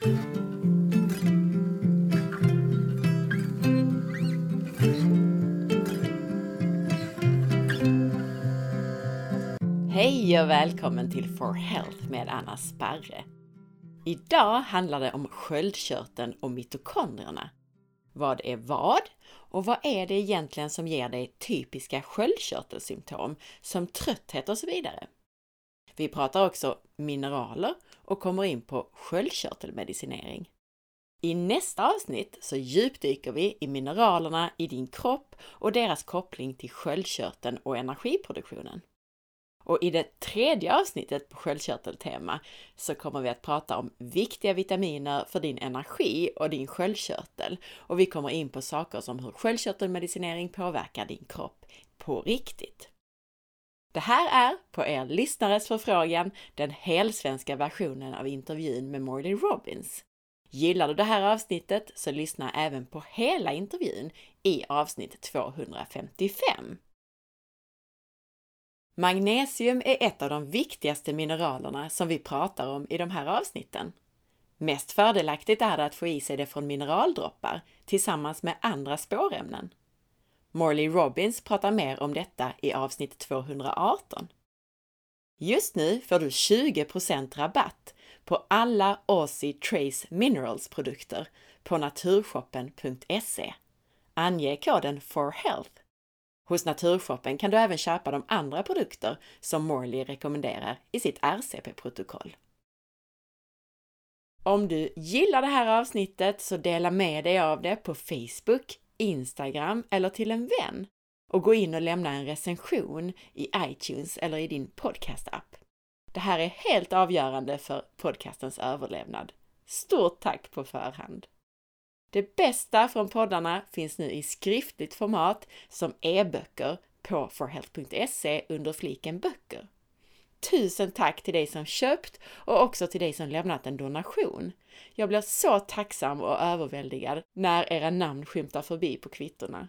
Hej och välkommen till For Health med Anna Sparre. Idag handlar det om sköldkörteln och mitokondrierna. Vad är vad? Och vad är det egentligen som ger dig typiska sköldkörtelsymptom som trötthet och så vidare? Vi pratar också mineraler och kommer in på sköldkörtelmedicinering. I nästa avsnitt så djupdyker vi i mineralerna i din kropp och deras koppling till sköldkörteln och energiproduktionen. Och i det tredje avsnittet på sköldkörteltema så kommer vi att prata om viktiga vitaminer för din energi och din sköldkörtel. Och vi kommer in på saker som hur sköldkörtelmedicinering påverkar din kropp på riktigt. Det här är, på er lyssnares förfrågan, den helsvenska versionen av intervjun med Morley Robbins. Gillar du det här avsnittet så lyssna även på hela intervjun i avsnitt 255. Magnesium är ett av de viktigaste mineralerna som vi pratar om i de här avsnitten. Mest fördelaktigt är det att få i sig det från mineraldroppar tillsammans med andra spårämnen. Morley Robbins pratar mer om detta i avsnitt 218. Just nu får du 20% rabatt på alla Aussie Trace Minerals produkter på naturshoppen.se. Ange koden FORHEALTH Hos Naturshoppen kan du även köpa de andra produkter som Morley rekommenderar i sitt RCP-protokoll. Om du gillar det här avsnittet så dela med dig av det på Facebook, Instagram eller till en vän och gå in och lämna en recension i iTunes eller i din podcast-app. Det här är helt avgörande för podcastens överlevnad. Stort tack på förhand! Det bästa från poddarna finns nu i skriftligt format som e-böcker på forhealth.se under fliken böcker. Tusen tack till dig som köpt och också till dig som lämnat en donation. Jag blir så tacksam och överväldigad när era namn skymtar förbi på kvittorna.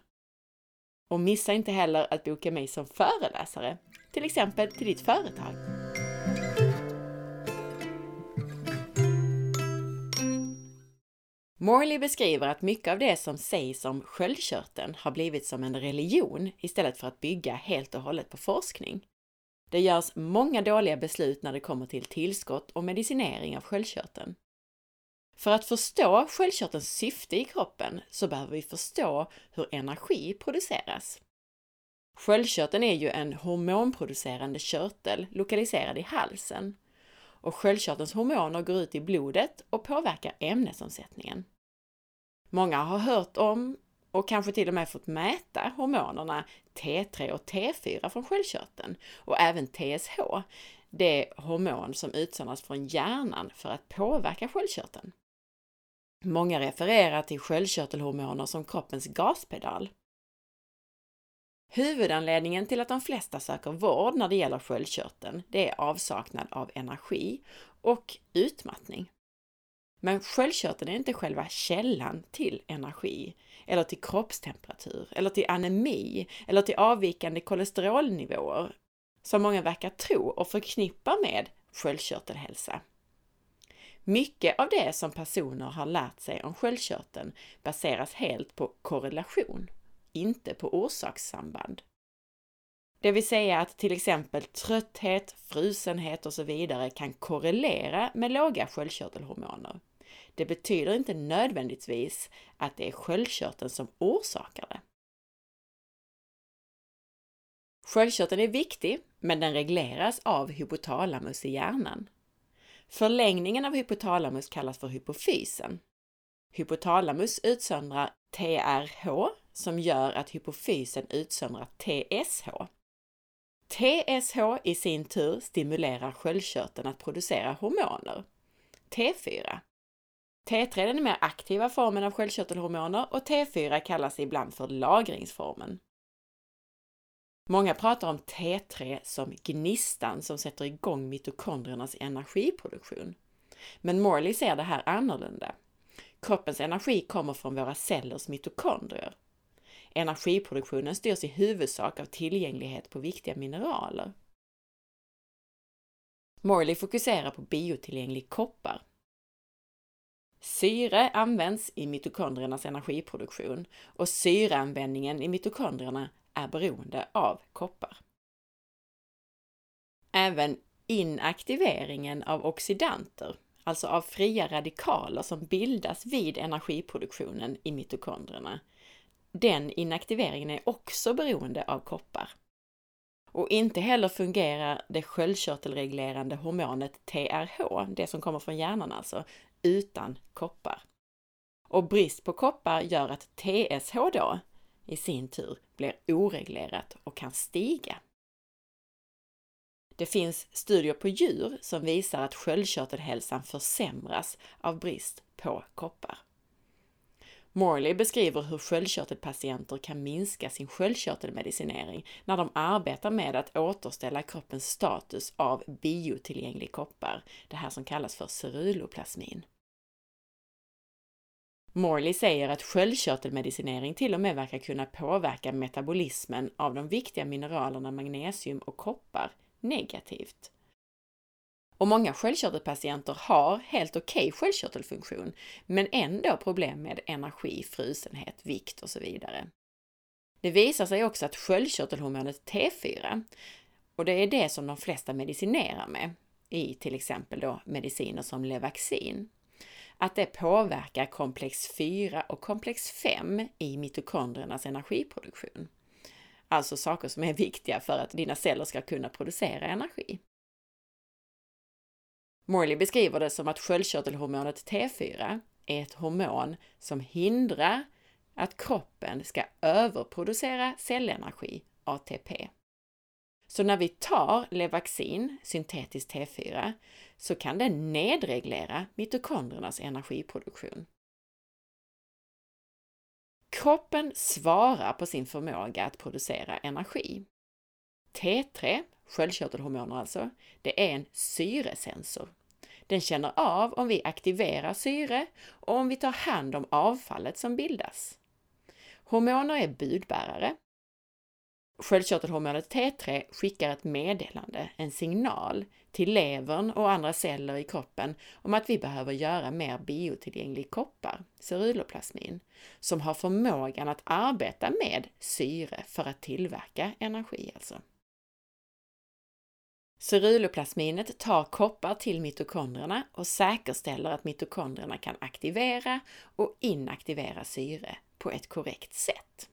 Och missa inte heller att boka mig som föreläsare, till exempel till ditt företag. Morley beskriver att mycket av det som sägs om sköldkörteln har blivit som en religion istället för att bygga helt och hållet på forskning. Det görs många dåliga beslut när det kommer till tillskott och medicinering av sköldkörteln. För att förstå sköldkörtelns syfte i kroppen så behöver vi förstå hur energi produceras. Sköldkörteln är ju en hormonproducerande körtel lokaliserad i halsen och sköldkörtelns hormoner går ut i blodet och påverkar ämnesomsättningen. Många har hört om och kanske till och med fått mäta hormonerna T3 och T4 från sköldkörteln och även TSH, det hormon som utsöndras från hjärnan för att påverka sköldkörteln. Många refererar till sköldkörtelhormoner som kroppens gaspedal. Huvudanledningen till att de flesta söker vård när det gäller sköldkörteln, det är avsaknad av energi och utmattning. Men sköldkörteln är inte själva källan till energi, eller till kroppstemperatur, eller till anemi, eller till avvikande kolesterolnivåer, som många verkar tro och förknippa med sköldkörtelhälsa. Mycket av det som personer har lärt sig om sköldkörteln baseras helt på korrelation, inte på orsakssamband. Det vill säga att till exempel trötthet, frusenhet och så vidare kan korrelera med låga sköldkörtelhormoner. Det betyder inte nödvändigtvis att det är sköldkörteln som orsakar det. Sköldkörteln är viktig, men den regleras av hypotalamus i hjärnan. Förlängningen av hypotalamus kallas för hypofysen. Hypotalamus utsöndrar TRH som gör att hypofysen utsöndrar TSH. TSH i sin tur stimulerar sköldkörteln att producera hormoner, T4. T3 är den mer aktiva formen av sköldkörtelhormoner och T4 kallas ibland för lagringsformen. Många pratar om T3 som gnistan som sätter igång mitokondriernas energiproduktion. Men Morley ser det här annorlunda. Kroppens energi kommer från våra cellers mitokondrier. Energiproduktionen styrs i huvudsak av tillgänglighet på viktiga mineraler. Morley fokuserar på biotillgänglig koppar. Syre används i mitokondriernas energiproduktion och syreanvändningen i mitokondrierna är beroende av koppar. Även inaktiveringen av oxidanter, alltså av fria radikaler som bildas vid energiproduktionen i mitokondrierna, den inaktiveringen är också beroende av koppar. Och inte heller fungerar det sköldkörtelreglerande hormonet TRH, det som kommer från hjärnan alltså, utan koppar. Och brist på koppar gör att TSH då i sin tur blir oreglerat och kan stiga. Det finns studier på djur som visar att sköldkörtelhälsan försämras av brist på koppar. Morley beskriver hur sköldkörtelpatienter kan minska sin sköldkörtelmedicinering när de arbetar med att återställa kroppens status av biotillgänglig koppar, det här som kallas för ceruloplasmin. Morley säger att sköldkörtelmedicinering till och med verkar kunna påverka metabolismen av de viktiga mineralerna magnesium och koppar negativt. Och många sköldkörtelpatienter har helt okej okay sköldkörtelfunktion, men ändå problem med energi, frusenhet, vikt och så vidare. Det visar sig också att sköldkörtelhormonet T4, och det är det som de flesta medicinerar med, i till exempel då mediciner som Levaxin, att det påverkar komplex 4 och komplex 5 i mitokondriernas energiproduktion. Alltså saker som är viktiga för att dina celler ska kunna producera energi. Morley beskriver det som att sköldkörtelhormonet T4 är ett hormon som hindrar att kroppen ska överproducera cellenergi, ATP. Så när vi tar Levaxin, syntetiskt T4, så kan den nedreglera mitokondriernas energiproduktion. Kroppen svarar på sin förmåga att producera energi. T3, sköldkörtelhormoner alltså, det är en syresensor. Den känner av om vi aktiverar syre och om vi tar hand om avfallet som bildas. Hormoner är budbärare. Sköldkörtelhormonet T3 skickar ett meddelande, en signal, till levern och andra celler i kroppen om att vi behöver göra mer biotillgänglig koppar, ceruloplasmin, som har förmågan att arbeta med syre för att tillverka energi alltså. Ceruloplasminet tar koppar till mitokondrierna och säkerställer att mitokondrierna kan aktivera och inaktivera syre på ett korrekt sätt.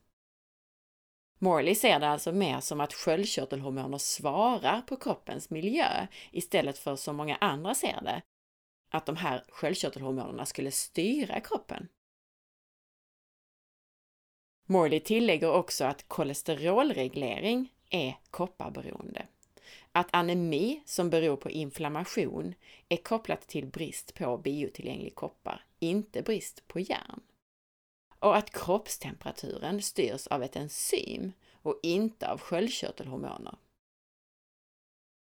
Morley ser det alltså mer som att sköldkörtelhormoner svarar på kroppens miljö istället för som många andra ser det, att de här sköldkörtelhormonerna skulle styra kroppen. Morley tillägger också att kolesterolreglering är kopparberoende. Att anemi som beror på inflammation är kopplat till brist på biotillgänglig koppar, inte brist på järn och att kroppstemperaturen styrs av ett enzym och inte av sköldkörtelhormoner.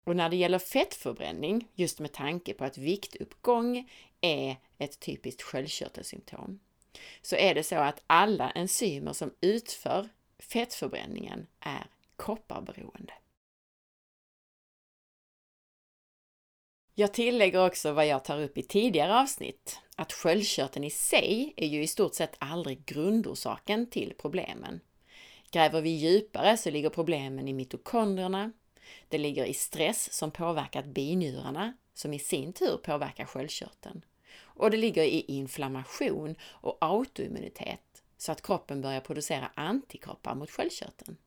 Och när det gäller fettförbränning, just med tanke på att viktuppgång är ett typiskt sköldkörtelsymptom, så är det så att alla enzymer som utför fettförbränningen är kopparberoende. Jag tillägger också vad jag tar upp i tidigare avsnitt, att sköldkörteln i sig är ju i stort sett aldrig grundorsaken till problemen. Gräver vi djupare så ligger problemen i mitokondrierna, det ligger i stress som påverkat binjurarna, som i sin tur påverkar sköldkörteln. Och det ligger i inflammation och autoimmunitet, så att kroppen börjar producera antikroppar mot sköldkörteln.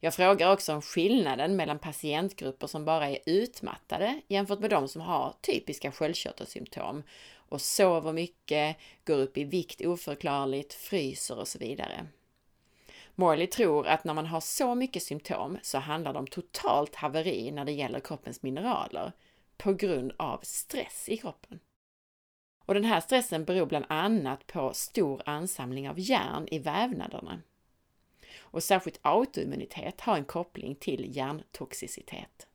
Jag frågar också om skillnaden mellan patientgrupper som bara är utmattade jämfört med de som har typiska sköldkörtelsymptom och sover mycket, går upp i vikt oförklarligt, fryser och så vidare. Morley tror att när man har så mycket symptom så handlar det om totalt haveri när det gäller kroppens mineraler på grund av stress i kroppen. Och den här stressen beror bland annat på stor ansamling av järn i vävnaderna och särskilt autoimmunitet har en koppling till hjärntoxicitet.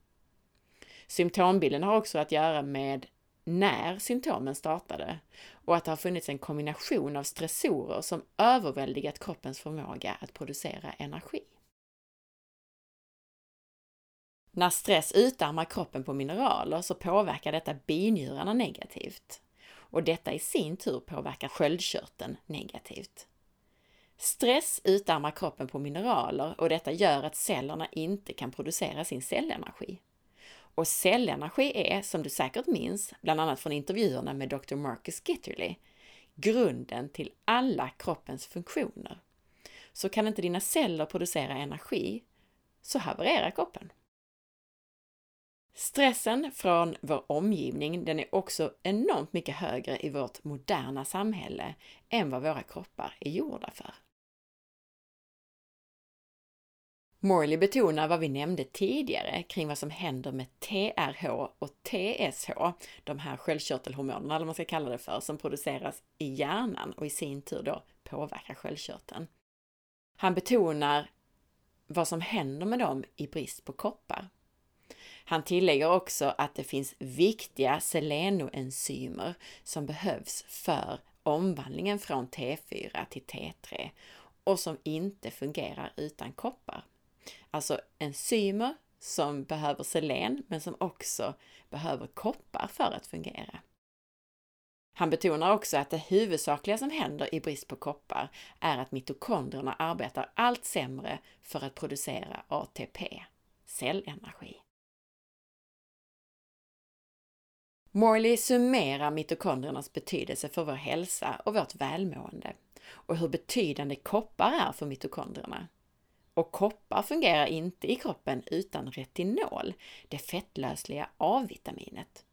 Symptombilden har också att göra med när symptomen startade och att det har funnits en kombination av stressorer som överväldigat kroppens förmåga att producera energi. När stress utarmar kroppen på mineraler så påverkar detta binjurarna negativt. och detta i sin tur påverkar sköldkörteln negativt. Stress utarmar kroppen på mineraler och detta gör att cellerna inte kan producera sin cellenergi. Och cellenergi är, som du säkert minns, bland annat från intervjuerna med Dr. Marcus Gitterly, grunden till alla kroppens funktioner. Så kan inte dina celler producera energi, så havererar kroppen. Stressen från vår omgivning den är också enormt mycket högre i vårt moderna samhälle än vad våra kroppar är gjorda för. Morley betonar vad vi nämnde tidigare kring vad som händer med TRH och TSH, de här sköldkörtelhormonerna, eller vad man ska kalla det för, som produceras i hjärnan och i sin tur då påverkar sköldkörteln. Han betonar vad som händer med dem i brist på koppar. Han tillägger också att det finns viktiga selenoenzymer som behövs för omvandlingen från T4 till T3 och som inte fungerar utan koppar. Alltså enzymer som behöver selen men som också behöver koppar för att fungera. Han betonar också att det huvudsakliga som händer i brist på koppar är att mitokondrierna arbetar allt sämre för att producera ATP, cellenergi. Morley summerar mitokondriernas betydelse för vår hälsa och vårt välmående och hur betydande koppar är för mitokondrierna. Och koppar fungerar inte i kroppen utan retinol, det fettlösliga A-vitaminet.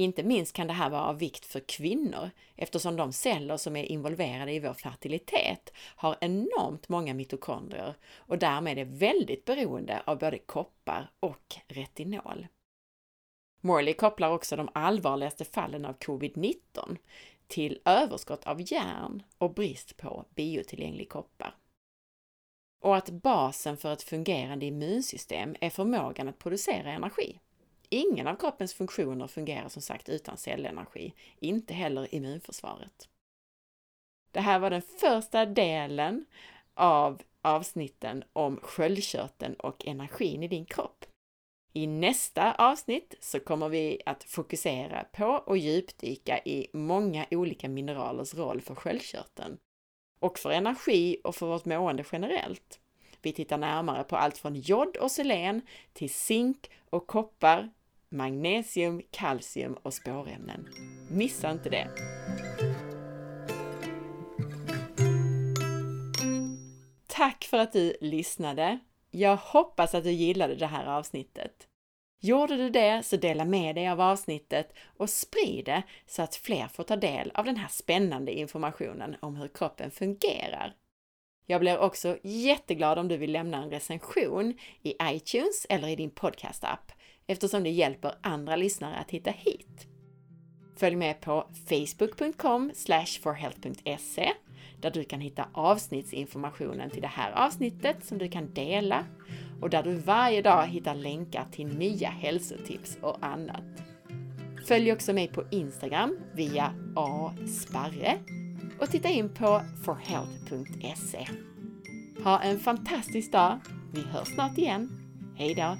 Inte minst kan det här vara av vikt för kvinnor eftersom de celler som är involverade i vår fertilitet har enormt många mitokondrier och därmed är väldigt beroende av både koppar och retinol. Morley kopplar också de allvarligaste fallen av covid-19 till överskott av järn och brist på biotillgänglig koppar. Och att basen för ett fungerande immunsystem är förmågan att producera energi. Ingen av kroppens funktioner fungerar som sagt utan cellenergi, inte heller immunförsvaret. Det här var den första delen av avsnitten om sköldkörteln och energin i din kropp. I nästa avsnitt så kommer vi att fokusera på och djupdyka i många olika mineralers roll för sköldkörteln och för energi och för vårt mående generellt. Vi tittar närmare på allt från jod och selen till zink och koppar, magnesium, kalcium och spårämnen. Missa inte det! Tack för att du lyssnade! Jag hoppas att du gillade det här avsnittet. Gjorde du det så dela med dig av avsnittet och sprid det så att fler får ta del av den här spännande informationen om hur kroppen fungerar. Jag blir också jätteglad om du vill lämna en recension i iTunes eller i din podcastapp eftersom det hjälper andra lyssnare att hitta hit. Följ med på facebook.com forhealth.se där du kan hitta avsnittsinformationen till det här avsnittet som du kan dela och där du varje dag hittar länkar till nya hälsotips och annat. Följ också mig på Instagram via asparre och titta in på forhealth.se. Ha en fantastisk dag! Vi hörs snart igen. Hejdå!